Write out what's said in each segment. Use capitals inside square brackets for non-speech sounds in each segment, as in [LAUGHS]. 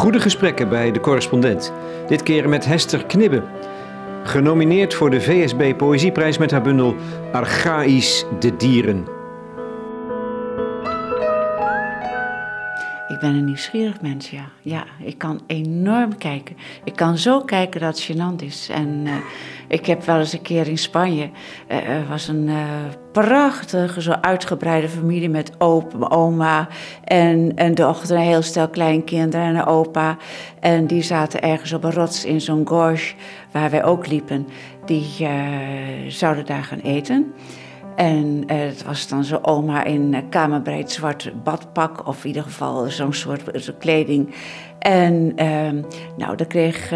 Goede gesprekken bij de correspondent. Dit keer met Hester Knibbe. Genomineerd voor de VSB Poëzieprijs met haar bundel Archaïs de Dieren. Ben een nieuwsgierig mens, ja. Ja, ik kan enorm kijken. Ik kan zo kijken dat het gênant is. En uh, ik heb wel eens een keer in Spanje... Uh, was een uh, prachtige, zo uitgebreide familie... met opa, oma en een dochter, een heel stel kleinkinderen en een opa. En die zaten ergens op een rots in zo'n gorge waar wij ook liepen. Die zouden daar gaan eten... En uh, het was dan zo'n oma in uh, kamerbreed zwart badpak, of in ieder geval zo'n soort zo kleding. En uh, nou, dan kreeg,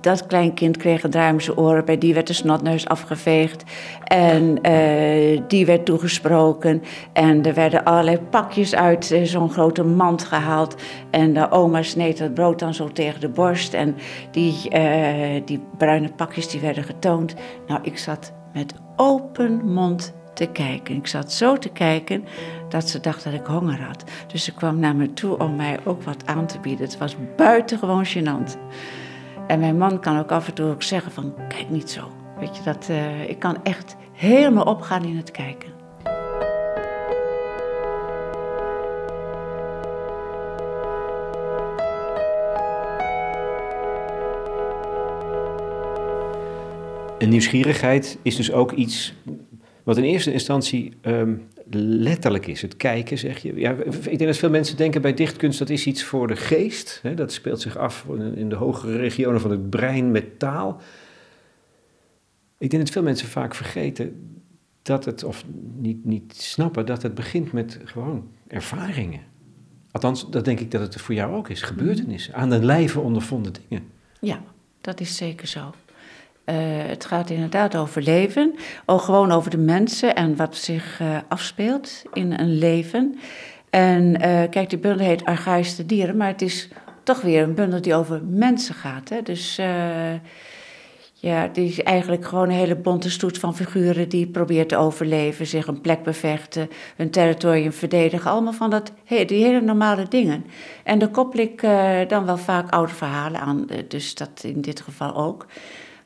dat kleinkind kreeg een duim zijn oren, bij die werd de snotneus afgeveegd. En die werd toegesproken. En er werden allerlei pakjes uit zo'n grote mand gehaald. En de oma sneed het brood dan zo tegen de borst. En die, die bruine pakjes die werden getoond. Nou, ik zat met open mond te kijken. Ik zat zo te kijken dat ze dacht dat ik honger had. Dus ze kwam naar me toe om mij ook wat aan te bieden. Het was buitengewoon gênant. En mijn man kan ook af en toe ook zeggen van, kijk niet zo. Weet je, dat, uh, ik kan echt helemaal opgaan in het kijken. En nieuwsgierigheid is dus ook iets wat in eerste instantie um, letterlijk is. Het kijken, zeg je. Ja, ik denk dat veel mensen denken bij dichtkunst dat is iets voor de geest. Hè? Dat speelt zich af in de hogere regionen van het brein met taal. Ik denk dat veel mensen vaak vergeten dat het, of niet, niet snappen, dat het begint met gewoon ervaringen. Althans, dat denk ik dat het voor jou ook is. Gebeurtenissen, aan de lijve ondervonden dingen. Ja, dat is zeker zo. Uh, het gaat inderdaad over leven, ook gewoon over de mensen en wat zich uh, afspeelt in een leven. En uh, kijk, die bundel heet Archaïsche dieren, maar het is toch weer een bundel die over mensen gaat. Hè? Dus ja, die is eigenlijk gewoon een hele bonte stoet van figuren die probeert te overleven, zich een plek bevechten, hun territorium verdedigen. Allemaal van dat, die hele normale dingen. En daar koppel ik dan wel vaak oude verhalen aan, dus dat in dit geval ook.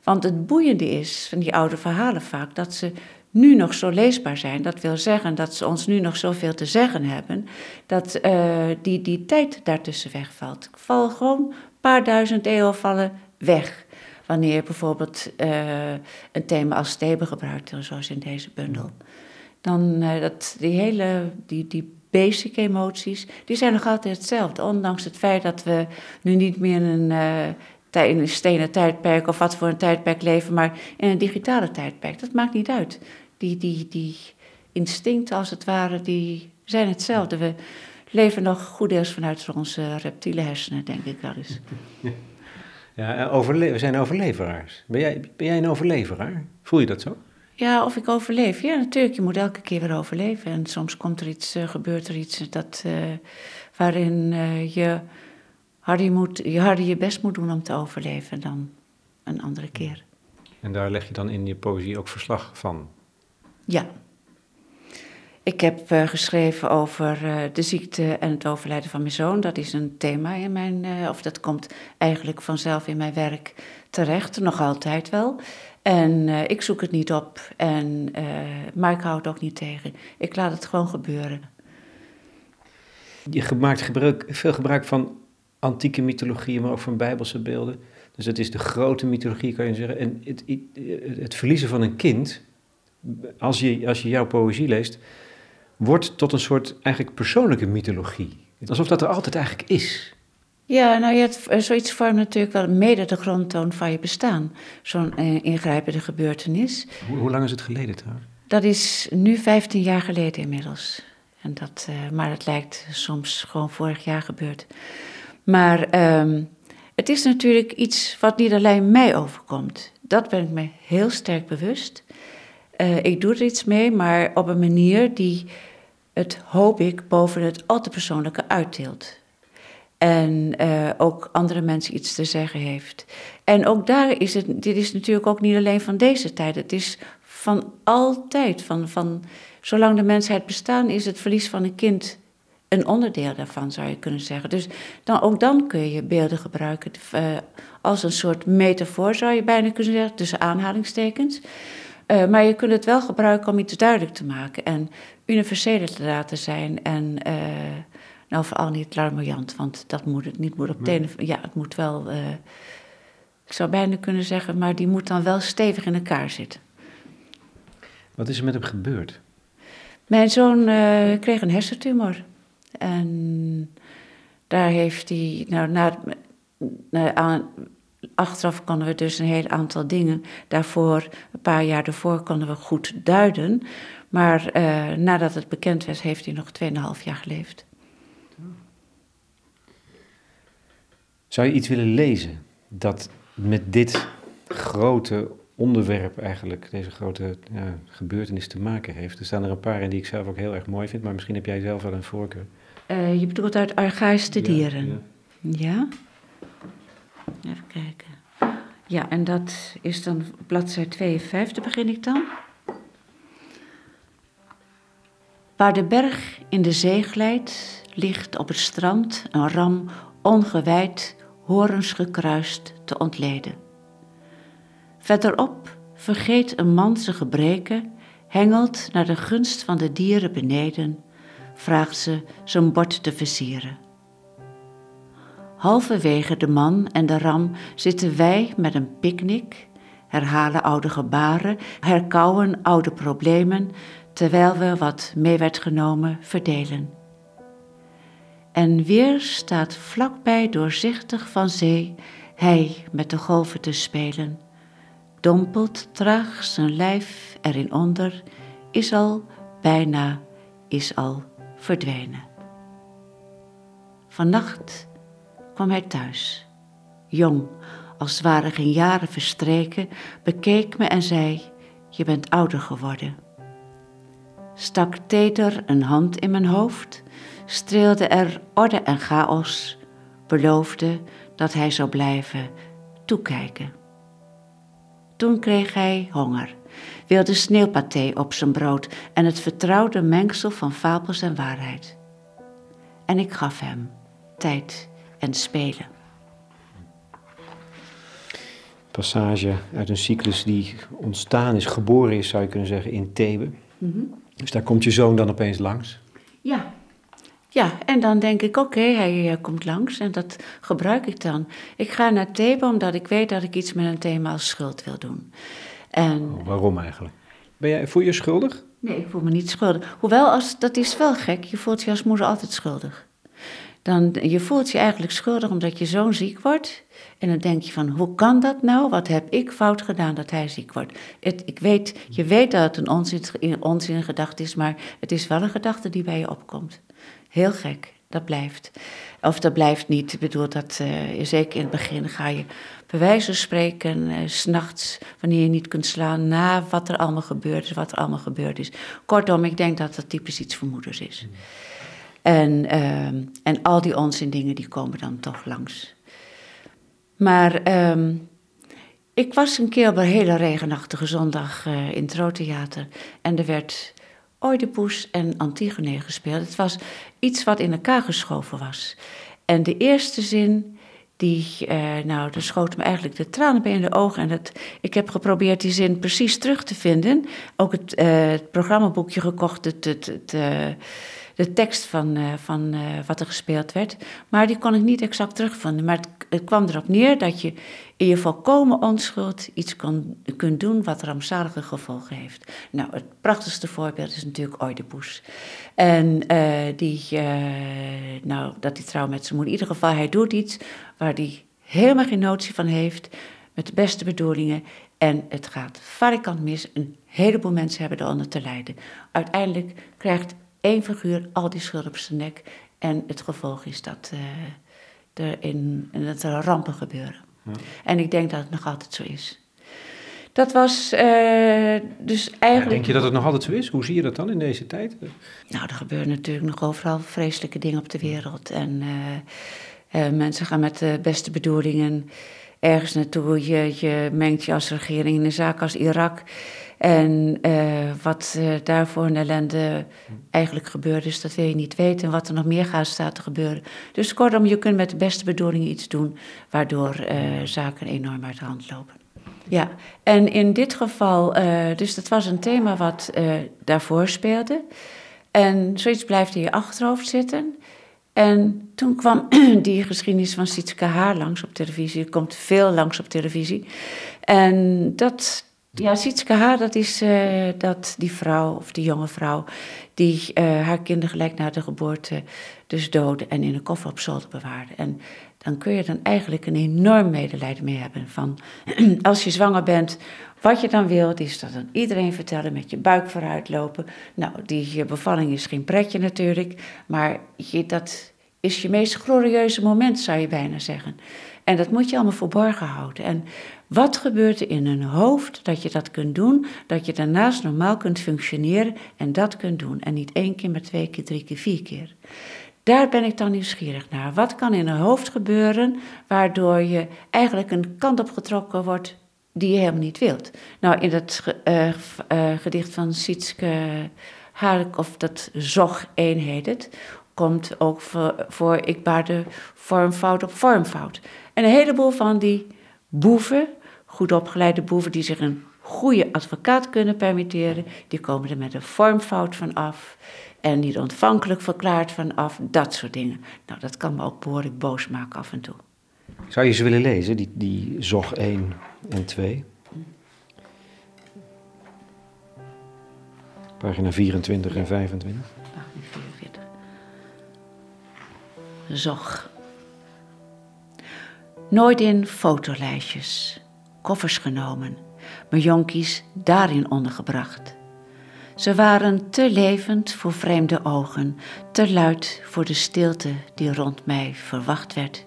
Want het boeiende is van die oude verhalen vaak dat ze nu nog zo leesbaar zijn. Dat wil zeggen dat ze ons nu nog zoveel te zeggen hebben, dat uh, die, die tijd daartussen wegvalt. Ik val gewoon een paar duizend eeuwen vallen weg. Wanneer bijvoorbeeld uh, een thema als Thebe gebruikt, zoals in deze bundel. Dan uh, dat die hele, die, die basic emoties, die zijn nog altijd hetzelfde. Ondanks het feit dat we nu niet meer een in een stenen tijdperk of wat voor een tijdperk leven, maar in een digitale tijdperk. Dat maakt niet uit. Die, die, die instincten, als het ware, die zijn hetzelfde. We leven nog goed deels vanuit onze reptiele hersenen, denk ik wel eens. [LAUGHS] Ja, we zijn overleveraars. Ben jij, ben jij een overleveraar? Voel je dat zo? Ja, of ik overleef. Ja, natuurlijk. Je moet elke keer weer overleven. En soms komt er iets, uh, gebeurt er iets dat, uh, waarin uh, je harder je, moet, je harder je best moet doen om te overleven dan een andere keer. En daar leg je dan in je poëzie ook verslag van? Ja. Ik heb uh, geschreven over uh, de ziekte en het overlijden van mijn zoon. Dat is een thema in mijn, uh, of dat komt eigenlijk vanzelf in mijn werk terecht, nog altijd wel. En ik zoek het niet op, en, maar ik hou het ook niet tegen. Ik laat het gewoon gebeuren. Je maakt gebruik, veel gebruik van antieke mythologieën, maar ook van bijbelse beelden. Dus het is de grote mythologie, kan je zeggen. En het, het, verliezen van een kind, als je, als je jouw poëzie leest, wordt tot een soort eigenlijk persoonlijke mythologie. Alsof dat er altijd eigenlijk is. Ja, nou ja, het, zoiets vormt natuurlijk wel mede de grondtoon van je bestaan. Zo'n eh, ingrijpende gebeurtenis. Hoe, hoe, lang is het geleden trouwens? Dat is nu 15 jaar geleden inmiddels. En dat, uh, maar het lijkt soms gewoon vorig jaar gebeurd. Maar um, het is natuurlijk iets wat niet alleen mij overkomt. Dat ben ik me heel sterk bewust. Uh, ik doe er iets mee, maar op een manier die het, hoop ik, boven het al te persoonlijke uitdeelt. En uh, ook andere mensen iets te zeggen heeft. En ook daar is het, dit is natuurlijk ook niet alleen van deze tijd. Het is van altijd, van, van zolang de mensheid bestaan, is het verlies van een kind een onderdeel daarvan, zou je kunnen zeggen. Dus dan, ook dan kun je beelden gebruiken uh, als een soort metafoor, zou je bijna kunnen zeggen, tussen aanhalingstekens. Uh, maar je kunt het wel gebruiken om iets duidelijk te maken en universele te laten zijn. En uh, nou, vooral niet larmoyant, want dat moet het niet moet op tenen. Ja, het moet wel. ik zou bijna kunnen zeggen, maar die moet dan wel stevig in elkaar zitten. Wat is er met hem gebeurd? Mijn zoon kreeg een hersentumor. En daar heeft hij, nou, na, na, achteraf konden we dus een heel aantal dingen daarvoor, een paar jaar daarvoor, konden we goed duiden. Maar uh, nadat het bekend werd, heeft hij nog 2,5 jaar geleefd. Zou je iets willen lezen dat met dit grote onderwerp eigenlijk, deze grote ja, gebeurtenis te maken heeft? Er staan er een paar in die ik zelf ook heel erg mooi vind, maar misschien heb jij zelf wel een voorkeur. Uh, je bedoelt uit Archaïsche dieren? Ja, ja. ja? Even kijken. Ja, en dat is dan bladzijde 52, begin ik dan. Waar de berg in de zee glijdt, ligt op het strand een ram ongewijd, horens gekruist, te ontleden. Verderop vergeet een man zijn gebreken, hengelt naar de gunst van de dieren beneden vraagt ze zijn bord te versieren. Halverwege de man en de ram zitten wij met een picknick, herhalen oude gebaren, herkauwen oude problemen, terwijl we wat mee werd genomen verdelen. En weer staat vlakbij doorzichtig van zee hij met de golven te spelen. Dompelt traag zijn lijf erin onder, is al, bijna, is al verdwenen. Vannacht kwam hij thuis, jong, als waren geen jaren verstreken, bekeek me en zei: Je bent ouder geworden. Stak teder een hand in mijn hoofd, streelde er orde en chaos, beloofde dat hij zou blijven toekijken. Toen kreeg hij honger wilde sneeuwpaté op zijn brood en het vertrouwde mengsel van fabels en waarheid. En ik gaf hem tijd en spelen. Passage uit een cyclus die ontstaan is, geboren is, zou je kunnen zeggen, in Thebe. Mhm. Dus daar komt je zoon dan opeens langs. Ja, ja, en dan denk ik, oké, hij uh, komt langs en dat gebruik ik dan. Ik ga naar Thebe omdat ik weet dat ik iets met een thema als schuld wil doen. En, oh, waarom eigenlijk? Ben jij, voel je je schuldig? Nee, ik voel me niet schuldig. Hoewel, als, dat is wel gek, je voelt je als moeder altijd schuldig. Dan, je voelt je eigenlijk schuldig omdat je zoon ziek wordt. En dan denk je van, hoe kan dat nou? Wat heb ik fout gedaan dat hij ziek wordt? Het, ik weet, je weet dat het een onzin, onzin gedachte is, maar het is wel een gedachte die bij je opkomt. Heel gek, dat blijft. Of dat blijft niet. Ik bedoel, dat, uh, zeker in het begin ga je bij wijze van spreken, uh, s'nachts, wanneer je niet kunt slaan, na wat er allemaal gebeurd is, wat er allemaal gebeurd is. Kortom, ik denk dat dat typisch iets voor moeders is. En, uh, en al die onzin dingen, die komen dan toch langs. Maar um, ik was een keer op een hele regenachtige zondag uh, in het Roodtheater. En er werd Oedipus en Antigone gespeeld. Het was iets wat in elkaar geschoven was. En de eerste zin, die, uh, nou, er schoot me eigenlijk de tranen bij in de ogen. En dat, ik heb geprobeerd die zin precies terug te vinden. Ook het, uh, het programmaboekje gekocht, het, het, het uh, de tekst van, uh, van wat er gespeeld werd. Maar die kon ik niet exact terugvinden. Maar het, het, kwam erop neer dat je in je volkomen onschuld iets kunt doen wat rampzalige gevolgen heeft. Nou, het prachtigste voorbeeld is natuurlijk Oedipus. En uh, die, nou, dat hij trouw met zijn moeder. In ieder geval, hij doet iets waar hij helemaal geen notie van heeft. Met de beste bedoelingen. En het gaat varikant mis. Een heleboel mensen hebben eronder te lijden. Uiteindelijk krijgt één figuur al die schuld op zijn nek. En het gevolg is dat uh, er, in, dat er rampen gebeuren. Ja. En ik denk dat het nog altijd zo is. Dat was uh, dus eigenlijk. Ja, denk je dat het nog altijd zo is? Hoe zie je dat dan in deze tijd? Nou, er gebeuren natuurlijk nog overal vreselijke dingen op de wereld. En uh, mensen gaan met de beste bedoelingen ergens naartoe. Je, je mengt je als regering in een zaak als Irak. En uh, wat uh, daarvoor een ellende eigenlijk gebeurd is, dat wil je niet weten. En wat er nog meer gaat staat te gebeuren. Dus kortom, je kunt met de beste bedoelingen iets doen, waardoor uh, zaken enorm uit de hand lopen. Ja, en in dit geval, dus dat was een thema wat daarvoor speelde. En zoiets blijft in je achterhoofd zitten. En toen kwam [CLEARS THROAT] die geschiedenis van Sietske Haar langs op televisie. Er komt veel langs op televisie. En dat, ja, Sietske Haar, dat is uh, dat die vrouw, of die jonge vrouw, die uh, haar kinderen gelijk na de geboorte dus doodde en in een koffer op zolder bewaarde. En dan kun je dan eigenlijk een enorm medelijden mee hebben van, [CLEARS THROAT] als je zwanger bent, wat je dan wilt, is dat aan iedereen vertellen met je buik vooruit lopen. Nou, die bevalling is geen pretje natuurlijk, maar je, dat is je meest glorieuze moment, zou je bijna zeggen. En dat moet je allemaal verborgen houden. En wat gebeurt er in een hoofd dat je dat kunt doen, dat je daarnaast normaal kunt functioneren en dat kunt doen. En niet één keer, maar twee keer, drie keer, vier keer. Daar ben ik dan nieuwsgierig naar. Wat kan in een hoofd gebeuren waardoor je eigenlijk een kant op getrokken wordt die je helemaal niet wilt? Nou, in dat uh, uh, gedicht van Sietske Haark, of dat Zog eenheid het, komt ook voor, voor ik baarde vormfout op vormfout. En een heleboel van die boeven, goed opgeleide boeven die zich een goede advocaat kunnen permitteren, die komen er met een vormfout van af en niet ontvankelijk verklaard van af, dat soort dingen. Nou, dat kan me ook behoorlijk boos maken af en toe. Zou je ze willen lezen, die, die ZOG 1 en 2? Pagina 24 en 25. Zog. Nooit in fotolijstjes, koffers genomen, mijn jonkies daarin ondergebracht. Ze waren te levend voor vreemde ogen, te luid voor de stilte die rond mij verwacht werd.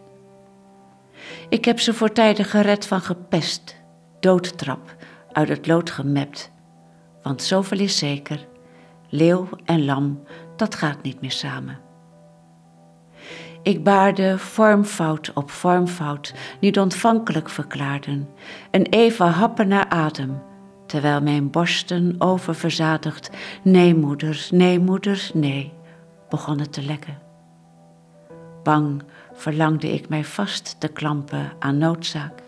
Ik heb ze voor tijden gered van gepest, doodtrap, uit het lood gemept. Want zoveel is zeker, leeuw en lam, dat gaat niet meer samen. Ik baarde vormfout op vormfout, niet ontvankelijk verklaarden, en even happen naar adem, terwijl mijn borsten oververzadigd, nee moeder, nee moeder, nee, begonnen te lekken. Bang verlangde ik mij vast te klampen aan noodzaak.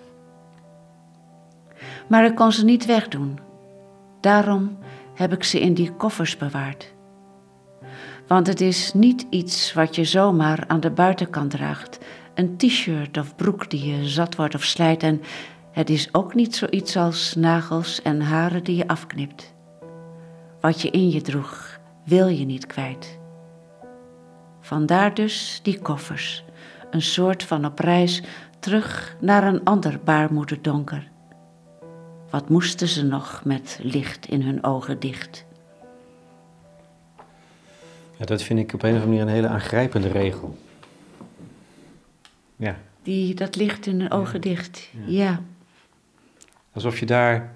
Maar ik kon ze niet wegdoen. Daarom heb ik ze in die koffers bewaard. Want het is niet iets wat je zomaar aan de buitenkant draagt. Een t-shirt of broek die je zat wordt of slijt. En het is ook niet zoiets als nagels en haren die je afknipt. Wat je in je droeg, wil je niet kwijt. Vandaar dus die koffers, een soort van op reis terug naar een ander baarmoederdonker. Wat moesten ze nog met licht in hun ogen dicht? Ja, dat vind ik op een of andere manier een hele aangrijpende regel. Ja. Die, dat licht in hun ogen dicht, ja. Alsof je daar...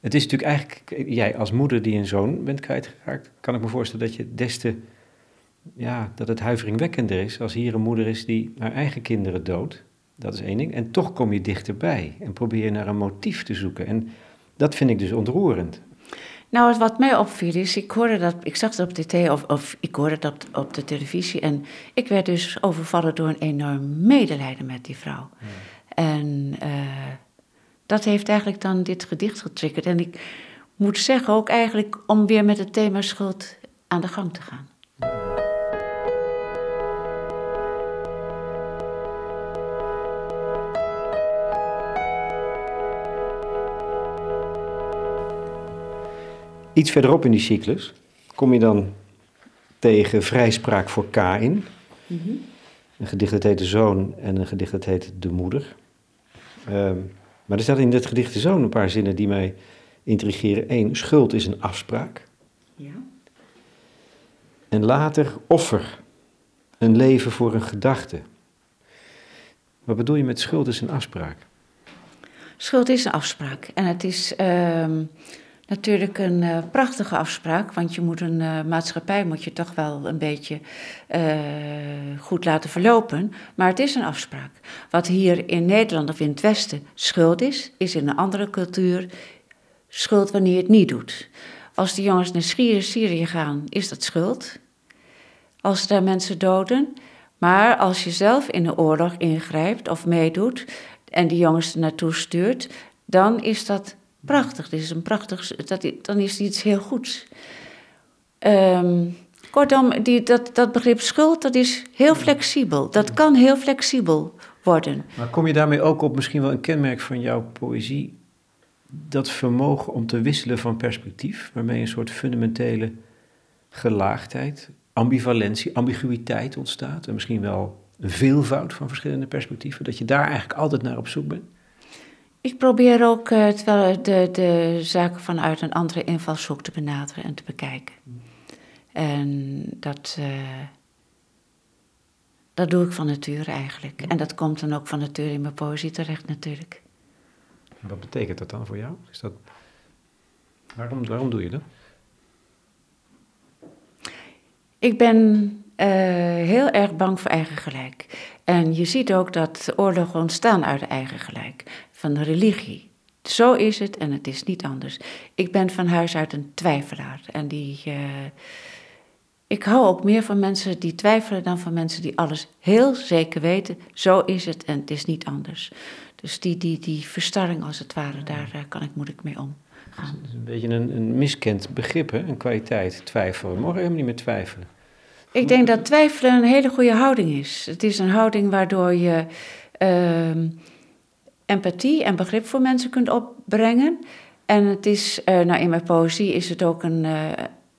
Het is natuurlijk eigenlijk, jij als moeder die een zoon bent kwijtgeraakt, kan ik me voorstellen dat je des te... Ja, dat het huiveringwekkender is als hier een moeder is die haar eigen kinderen doodt. Dat is één ding. En toch kom je dichterbij en probeer je naar een motief te zoeken. En dat vind ik dus ontroerend. Nou, wat mij opviel is, ik hoorde dat, ik zag het op de tv, of, of ik hoorde dat op de televisie. En ik werd dus overvallen door een enorm medelijden met die vrouw. En uh, dat heeft eigenlijk dan dit gedicht getriggerd. En ik moet zeggen ook eigenlijk om weer met het thema schuld aan de gang te gaan. Iets verderop in die cyclus kom je dan tegen vrijspraak voor Kain. Mm -hmm. Een gedicht dat heet De Zoon en een gedicht dat heet De Moeder. Um, maar er staat in dit gedicht zo een paar zinnen die mij intrigeren. Eén, schuld is een afspraak. Ja. En later offer, een leven voor een gedachte. Wat bedoel je met schuld is een afspraak? Schuld is een afspraak. En het is, uh, natuurlijk een uh, prachtige afspraak, want je moet een uh, maatschappij moet je toch wel een beetje uh, goed laten verlopen. Maar het is een afspraak. Wat hier in Nederland of in het Westen schuld is, is in een andere cultuur schuld wanneer je het niet doet. Als de jongens naar Syrië, Syrië gaan, is dat schuld. Als daar mensen doden. Maar als je zelf in de oorlog ingrijpt of meedoet en die jongens er naartoe stuurt, dan is dat prachtig. Dit is een prachtig, dat, dan is het iets heel goeds. Um, kortom, die, dat, dat begrip schuld, dat is heel flexibel. Dat kan heel flexibel worden. Maar kom je daarmee ook op misschien wel een kenmerk van jouw poëzie? Dat vermogen om te wisselen van perspectief, waarmee een soort fundamentele gelaagdheid, ambivalentie, ambiguïteit ontstaat. En misschien wel een veelvoud van verschillende perspectieven. Dat je daar eigenlijk altijd naar op zoek bent. Ik probeer ook uh, de, de zaken vanuit een andere invalshoek te benaderen en te bekijken. En dat, uh, dat doe ik van nature eigenlijk. En dat komt dan ook van nature in mijn poëzie terecht natuurlijk. Wat betekent dat dan voor jou? Is dat... waarom, waarom doe je dat? Ik ben uh, heel erg bang voor eigen gelijk. En je ziet ook dat oorlogen ontstaan uit eigen gelijk, van de religie. Zo is het en het is niet anders. Ik ben van huis uit een twijfelaar. En die, uh, ik hou ook meer van mensen die twijfelen dan van mensen die alles heel zeker weten. Zo is het en het is niet anders. Dus die, die, die verstarring als het ware, daar uh, kan ik moeilijk mee omgaan. Het is een beetje een, een miskend begrip, hè? een kwaliteit, twijfelen. We mogen helemaal niet meer twijfelen. Ik denk dat twijfelen een hele goede houding is. Het is een houding waardoor je uh, empathie en begrip voor mensen kunt opbrengen. En het is, uh, nou in mijn poëzie is het ook een, uh,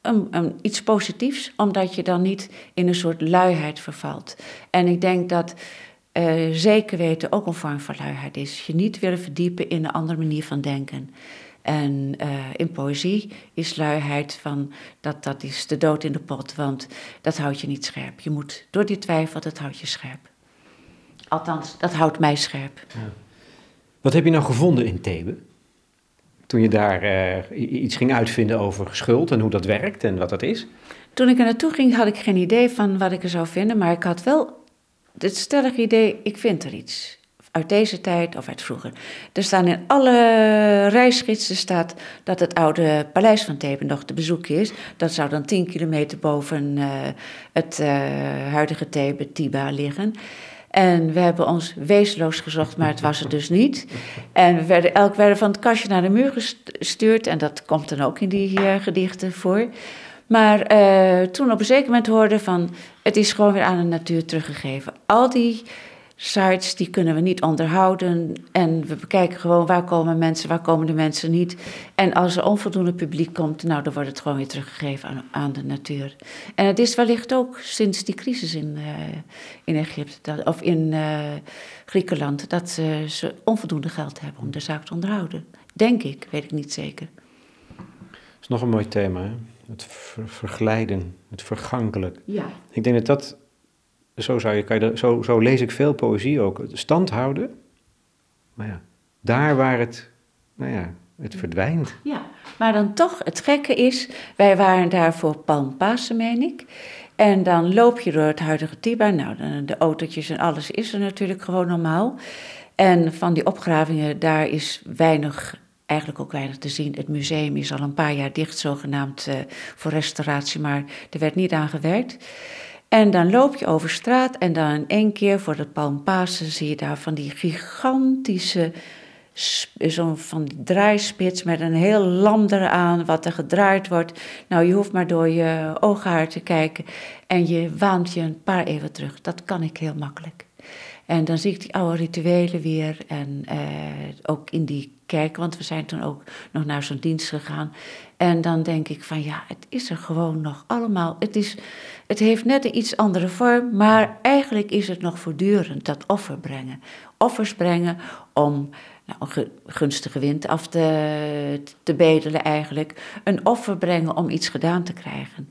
een, een, iets positiefs, omdat je dan niet in een soort luiheid vervalt. En ik denk dat uh, zeker weten ook een vorm van luiheid is. Je niet willen verdiepen in een andere manier van denken. En uh, in poëzie is luiheid van dat, dat is de dood in de pot, want dat houdt je niet scherp. Je moet door die twijfel, dat houdt je scherp. Althans, dat houdt mij scherp. Ja. Wat heb je nou gevonden in Thebe? Toen je daar uh, iets ging uitvinden over schuld en hoe dat werkt en wat dat is? Toen ik er naartoe ging, had ik geen idee van wat ik er zou vinden, maar ik had wel het stellige idee, ik vind er iets uit deze tijd of uit vroeger. Er staan in alle reisgidsen staat dat het oude paleis van Thebe nog te bezoeken is. Dat zou dan 10 kilometer boven uh, het uh, huidige Thebe, Tiba, liggen. En we hebben ons wezenloos gezocht, maar het was het dus niet. En we werden, elk werden van het kastje naar de muur gestuurd. En dat komt dan ook in die uh, gedichten voor. Maar toen op een zeker moment hoorden van... het is gewoon weer aan de natuur teruggegeven. Al die sites, die kunnen we niet onderhouden. En we bekijken gewoon waar komen mensen, waar komen de mensen niet. En als er onvoldoende publiek komt, nou, dan wordt het gewoon weer teruggegeven aan, aan de natuur. En het is wellicht ook sinds die crisis in, uh, in Egypte, dat, of in uh, Griekenland, dat uh, ze onvoldoende geld hebben om de zaak te onderhouden. Denk ik, weet ik niet zeker. Dat is nog een mooi thema, hè? het ver verglijden, het vergankelijk. Ja. Ik denk dat dat zo, zou je, kan je, zo, zo lees ik veel poëzie ook. Stand houden. Maar ja, daar waar het, nou ja, het verdwijnt. Ja, maar dan toch, het gekke is, wij waren daar voor Palmpasen, meen ik. En dan loop je door het huidige Tiba. Nou, de autootjes en alles is er natuurlijk gewoon normaal. En van die opgravingen, daar is weinig, eigenlijk ook weinig te zien. Het museum is al een paar jaar dicht, zogenaamd uh, voor restauratie, maar er werd niet aan gewerkt. En dan loop je over straat en dan in één keer voor de Palmpasen zie je daar van die gigantische, van die draaispits met een heel lam eraan wat er gedraaid wordt. Nou, je hoeft maar door je ooghaar te kijken en je waant je een paar eeuwen terug. Dat kan ik heel makkelijk. En dan zie ik die oude rituelen weer en eh, ook in die kerk, want we zijn toen ook nog naar zo'n dienst gegaan. En dan denk ik van ja, het is er gewoon nog allemaal. Het, is, het heeft net een iets andere vorm, maar eigenlijk is het nog voortdurend dat offer brengen. Offers brengen om nou, een gunstige wind af te, te bedelen eigenlijk. Een offer brengen om iets gedaan te krijgen.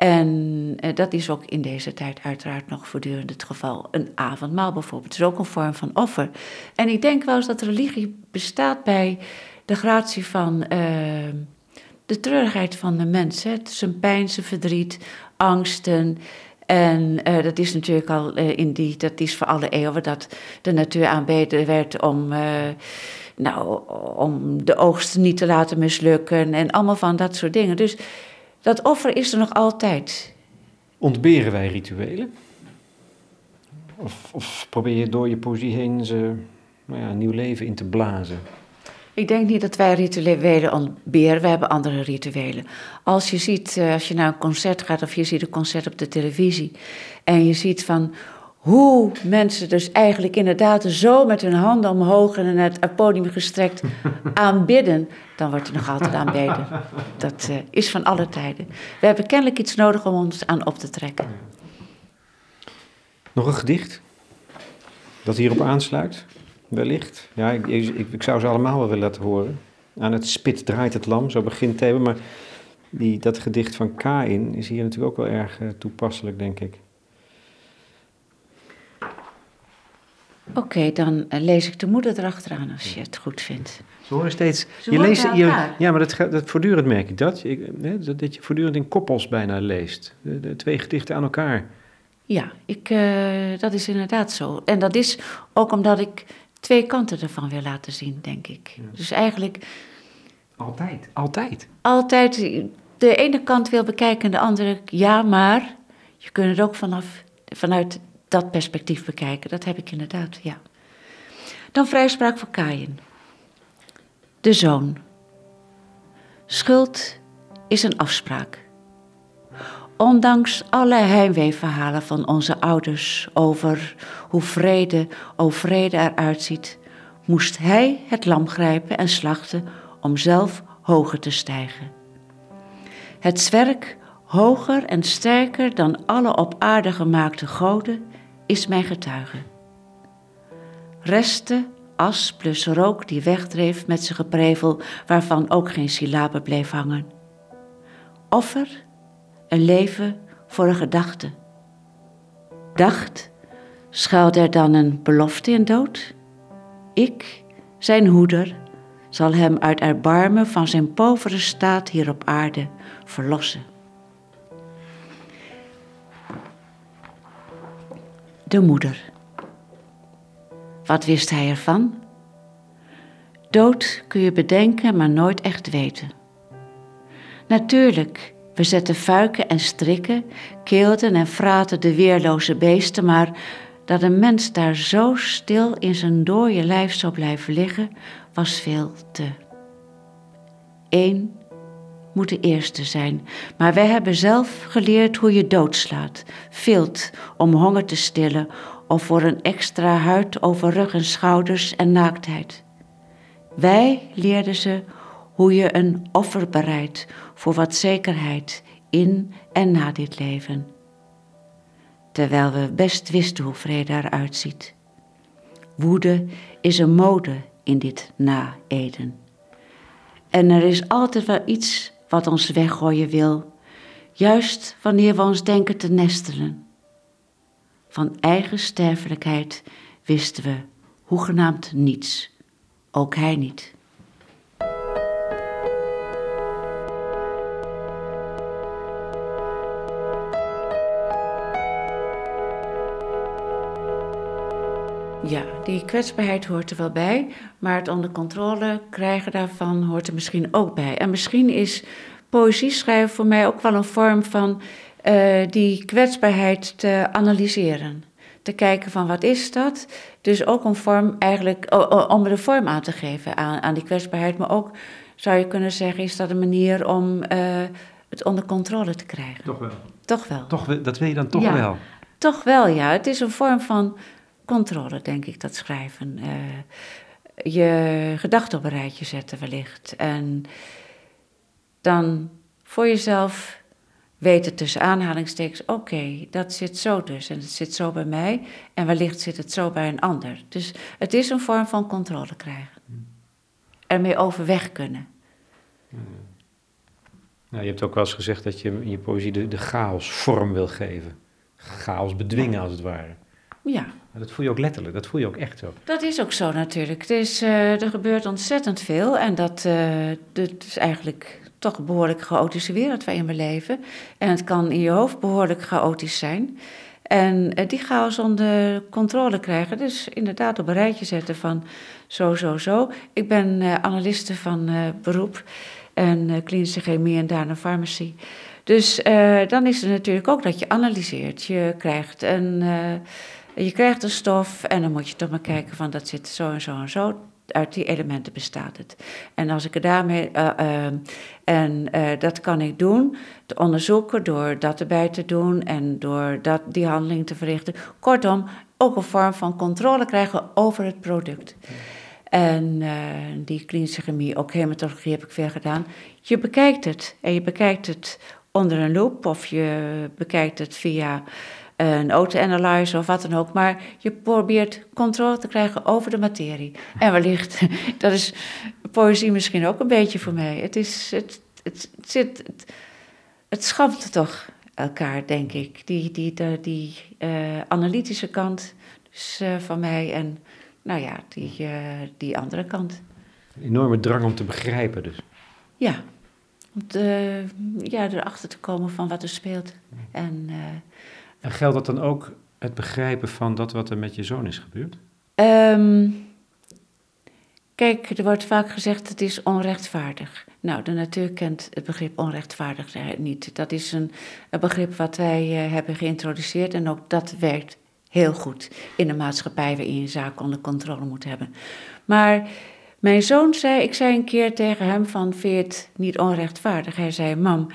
En eh, dat is ook in deze tijd uiteraard nog voortdurend het geval. Een avondmaal bijvoorbeeld is ook een vorm van offer. En ik denk wel eens dat religie bestaat bij de gratie van... Uh, de treurigheid van de mens. Hè? Zijn pijn, zijn verdriet, angsten. En uh, dat is natuurlijk al uh, in die, dat is voor alle eeuwen dat de natuur aanbeden werd om, nou, om de oogst niet te laten mislukken en allemaal van dat soort dingen. Dus dat offer is er nog altijd. Ontberen wij rituelen? Of, of probeer je door je poëzie heen ze nou ja, een nieuw leven in te blazen? Ik denk niet dat wij rituelen ontberen, we hebben andere rituelen. Als je ziet, eh, als je naar een concert gaat of je ziet een concert op de televisie en je ziet van hoe mensen dus eigenlijk inderdaad zo met hun handen omhoog en naar het podium gestrekt [LAUGHS] aanbidden, dan wordt er nog altijd aanbeden. Dat uh, is van alle tijden. We hebben kennelijk iets nodig om ons aan op te trekken. Nog een gedicht dat hierop aansluit? wellicht. Ja, ik, ik, ik, zou ze allemaal wel willen laten horen. Aan het spit draait het lam, zo begint Thebe. Maar die, dat gedicht van Kain is hier natuurlijk ook wel erg uh, toepasselijk, denk ik. Oké, okay, dan uh, lees ik de moeder erachteraan als je het goed vindt. Ze horen steeds. Ze je leest, je, ja, maar dat, dat voortdurend merk ik dat. Ik, hè, dat je voortdurend in koppels bijna leest. De, de twee gedichten aan elkaar. Ja, ik, uh, dat is inderdaad zo. En dat is ook omdat ik twee kanten ervan wil laten zien, denk ik. Dus eigenlijk. Altijd, altijd. Altijd de ene kant wil bekijken en de andere ja, maar. Je kunt het ook vanaf, vanuit dat perspectief bekijken. Dat heb ik inderdaad, ja. Dan vrijspraak voor Kain. De zoon. Schuld is een afspraak. Ondanks alle heimweeverhalen van onze ouders over hoe vrede, o vrede eruit ziet, moest hij het lam grijpen en slachten om zelf hoger te stijgen. Het zwerk, hoger en sterker dan alle op aarde gemaakte goden, is mijn getuige. Resten, as plus rook die wegdreef met zijn geprevel, waarvan ook geen syllabe bleef hangen. Offer een leven voor een gedachte. Dacht, schuilt er dan een belofte in dood? Ik, zijn hoeder, zal hem uit erbarmen van zijn povere staat hier op aarde verlossen. De moeder. Wat wist hij ervan? Dood kun je bedenken, maar nooit echt weten. Natuurlijk we zetten fuiken en strikken, keelden en fraten de weerloze beesten, maar dat een mens daar zo stil in zijn dode lijf zou blijven liggen, was veel te. Eén moet de eerste zijn, maar wij hebben zelf geleerd hoe je doodslaat, vilt om honger te stillen of voor een extra huid over rug en schouders en naaktheid. Wij leerden ze hoe je een offer bereidt voor wat zekerheid in en na dit leven. Terwijl we best wisten hoe vrede eruit ziet. Woede is een mode in dit na-Eden. En er is altijd wel iets wat ons weggooien wil, juist wanneer we ons denken te nestelen. Van eigen sterfelijkheid wisten we hoegenaamd niets, ook hij niet. Ja, die kwetsbaarheid hoort er wel bij, maar het onder controle krijgen daarvan hoort er misschien ook bij. En misschien is poëzie schrijven voor mij ook wel een vorm van uh, die kwetsbaarheid te analyseren. Te kijken van wat is dat? Dus ook een vorm eigenlijk, om er vorm aan te geven aan, aan die kwetsbaarheid. Maar ook zou je kunnen zeggen, is dat een manier om uh, het onder controle te krijgen. Toch wel. Toch wel. Toch, dat wil je dan toch ja, wel? Toch wel, ja. Het is een vorm van controle, denk ik, dat schrijven. Uh, je gedachten op een rijtje zetten wellicht. En dan voor jezelf weten tussen aanhalingstekens, oké, dat zit zo dus en het zit zo bij mij en wellicht zit het zo bij een ander. Dus het is een vorm van controle krijgen. Ermee overweg kunnen. Nou, je hebt ook wel eens gezegd dat je in je poëzie de, de chaos vorm wil geven. Chaos bedwingen als het ware. Ja. Dat voel je ook letterlijk, dat voel je ook echt zo. Dat is ook zo natuurlijk. Het is, uh, er gebeurt ontzettend veel en dat, uh, dat is eigenlijk toch een behoorlijk chaotische wereld waarin we leven. En het kan in je hoofd behoorlijk chaotisch zijn. En uh, die chaos onder controle krijgen. Dus inderdaad op een rijtje zetten van zo, zo, zo. Ik ben analiste van beroep en klinische chemie en daarna farmacie. Dus dan is het natuurlijk ook dat je analyseert. Je krijgt een je krijgt een stof en dan moet je toch maar kijken van dat zit zo en zo en zo. Uit die elementen bestaat het. En als ik er daarmee. Uh, uh, en uh, dat kan ik doen, te onderzoeken door dat erbij te doen en door dat, die handeling te verrichten. Kortom, ook een vorm van controle krijgen over het product. En die klinische chemie, ook hematologie heb ik veel gedaan. Je bekijkt het en je bekijkt het onder een loop of je bekijkt het via een auto-analyzer of wat dan ook. Maar je probeert controle te krijgen over de materie. En wellicht, [LAUGHS] dat is poëzie misschien ook een beetje voor mij. Het, is, het, het, het zit, het, het schamt toch elkaar, denk ik. Die, die, die, die uh, analytische kant dus, uh, van mij en nou ja, die, uh, die andere kant. Een enorme drang om te begrijpen dus. Ja, om te, ja, erachter te komen van wat er speelt. En en geldt dat dan ook het begrijpen van dat wat er met je zoon is gebeurd? Um, kijk, er wordt vaak gezegd het is onrechtvaardig. Nou, de natuur kent het begrip onrechtvaardig niet. Dat is een, begrip wat wij uh, hebben geïntroduceerd en ook dat werkt heel goed in de maatschappij waarin je zaken onder controle moet hebben. Maar mijn zoon zei, ik zei een keer tegen hem van, vind je het niet onrechtvaardig? Hij zei, mam,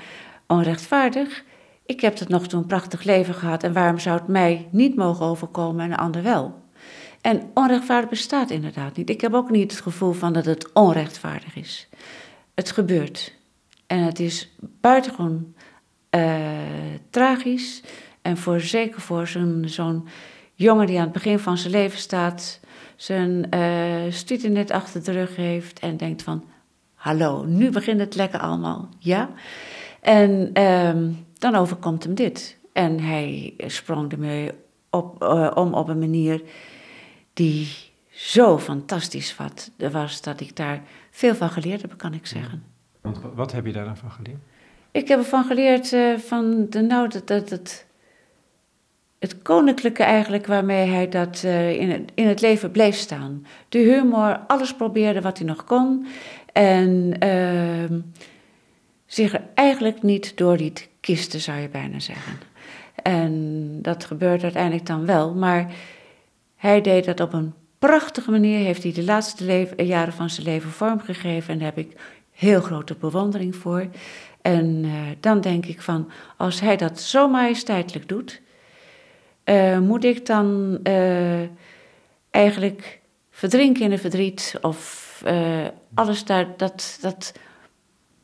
onrechtvaardig? Ik heb tot nog toe een prachtig leven gehad en waarom zou het mij niet mogen overkomen en een ander wel? En onrechtvaardig bestaat inderdaad niet. Ik heb ook niet het gevoel van dat het onrechtvaardig is. Het gebeurt. En het is buitengewoon uh, tragisch. En voor, zeker voor zo'n jongen die aan het begin van zijn leven staat, zijn uh, studie net achter de rug heeft en denkt van, hallo, nu begint het lekker allemaal, ja? En um, dan overkomt hem dit. En hij sprong ermee op, uh, om op een manier die zo fantastisch wat, was dat ik daar veel van geleerd heb, kan ik zeggen. Want wat heb je daar dan van geleerd? Ik heb ervan geleerd uh, van de, nou, dat, dat, het, het koninklijke eigenlijk waarmee hij dat uh, in, het, in het leven bleef staan. De humor, alles probeerde wat hij nog kon. En uh, zich er eigenlijk niet door liet kisten, zou je bijna zeggen. En dat gebeurt uiteindelijk dan wel, maar hij deed dat op een prachtige manier, heeft hij de laatste leven, jaren van zijn leven vormgegeven en daar heb ik heel grote bewondering voor. En uh, dan denk ik van, als hij dat zo majesteitelijk doet, uh, moet ik dan eigenlijk verdrinken in het verdriet of alles daar, dat, dat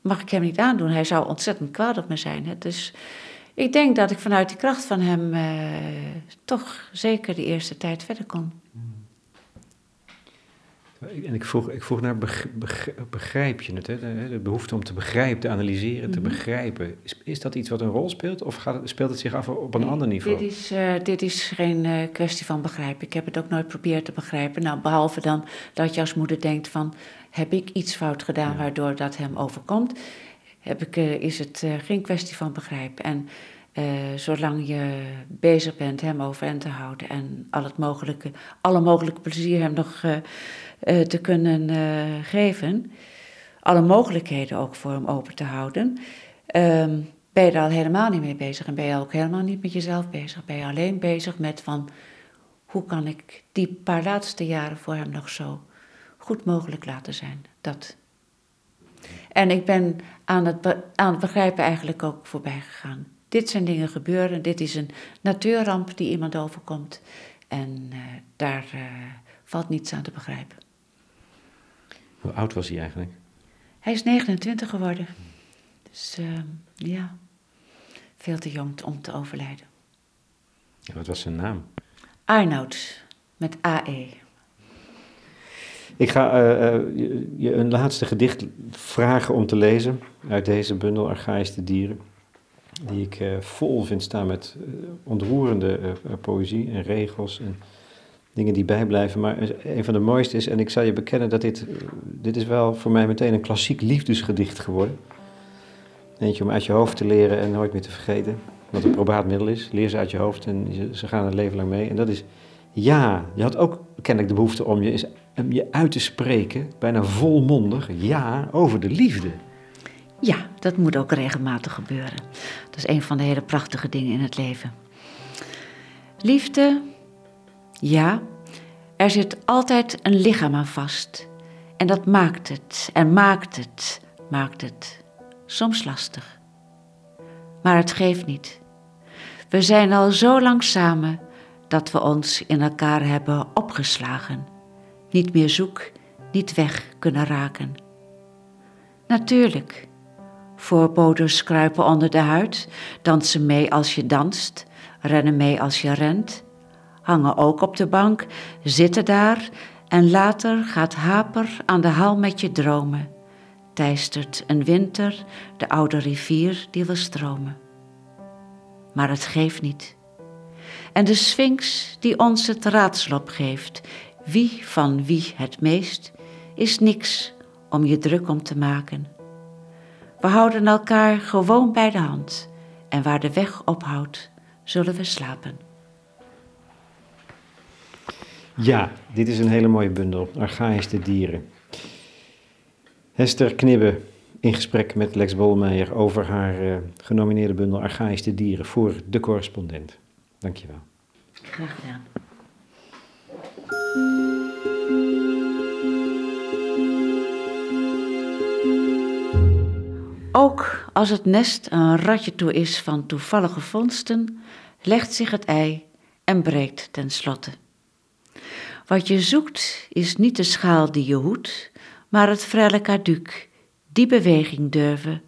mag ik hem niet aandoen. Hij zou ontzettend kwaad op me zijn. Hè? Dus ik denk dat ik vanuit die kracht van hem uh, toch zeker de eerste tijd verder kon. En ik vroeg, ik vroeg naar begrijp je het, hè? De, de, behoefte om te begrijpen, te analyseren, te mhm. begrijpen. Is, is dat iets wat een rol speelt of gaat speelt het zich af op een ander niveau? Dit is, uh, dit is geen uh, kwestie van begrijpen. Ik heb het ook nooit geprobeerd te begrijpen. Nou, behalve dan dat je als moeder denkt van heb ik iets fout gedaan waardoor dat hem overkomt? Heb ik, uh, is het uh, geen kwestie van begrijpen. En uh, zolang je bezig bent hem overeind te houden en al het mogelijke, alle mogelijke plezier hem nog te kunnen geven, alle mogelijkheden ook voor hem open te houden, um, ben je er al helemaal niet mee bezig en ben je ook helemaal niet met jezelf bezig. Ben je alleen bezig met van hoe kan ik die paar laatste jaren voor hem nog zo goed mogelijk laten zijn. Dat. En ik ben aan het, aan het begrijpen eigenlijk ook voorbij gegaan. Dit zijn dingen gebeuren, dit is een natuurramp die iemand overkomt. En uh, daar uh, valt niets aan te begrijpen. Hoe oud was hij eigenlijk? Hij is 29 geworden. Dus uh, ja, veel te jong om te overlijden. wat was zijn naam? Arnoud, met AE. Ik ga uh, je een laatste gedicht vragen om te lezen uit deze bundel Archaïsche dieren. die ik vol vind staan met ontroerende poëzie en regels en dingen die bijblijven. Maar een van de mooiste is, en ik zal je bekennen dat dit, dit is wel voor mij meteen een klassiek liefdesgedicht geworden. Eentje om uit je hoofd te leren en nooit meer te vergeten. Wat een probaat middel is. Leer ze uit je hoofd en ze gaan een leven lang mee. En dat is ja. Je had ook kennelijk de behoefte om je, om je uit te spreken, bijna volmondig, ja, over de liefde. Ja, dat moet ook regelmatig gebeuren. Dat is een van de hele prachtige dingen in het leven. Liefde, ja, er zit altijd een lichaam aan vast. En dat maakt het, en maakt het, maakt het soms lastig. Maar het geeft niet. We zijn al zo lang samen dat we ons in elkaar hebben opgeslagen, niet meer zoek, niet weg kunnen raken. Natuurlijk, voorboders kruipen onder de huid, dansen mee als je danst, rennen mee als je rent, hangen ook op de bank, zitten daar en later gaat haper aan de haal met je dromen. Teistert een winter de oude rivier die wil stromen. Maar het geeft niet. En de Sphinx die ons het raadsel opgeeft, wie van wie het meest, is niks om je druk om te maken. We houden elkaar gewoon bij de hand en waar de weg ophoudt, zullen we slapen. Ja, dit is een hele mooie bundel, Archaïsche dieren. Hester Knibbe in gesprek met Lex Bolmeijer over haar uh, genomineerde bundel Archaïsche dieren voor de correspondent. Dankjewel. Graag gedaan. Ook als het nest een ratje toe is van toevallige vondsten, legt zich het ei en breekt tenslotte. Wat je zoekt is niet de schaal die je hoedt, maar het frelle caduc, die beweging durven,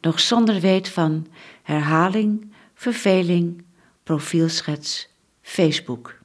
nog zonder weet van herhaling, verveling, profielschets, Facebook.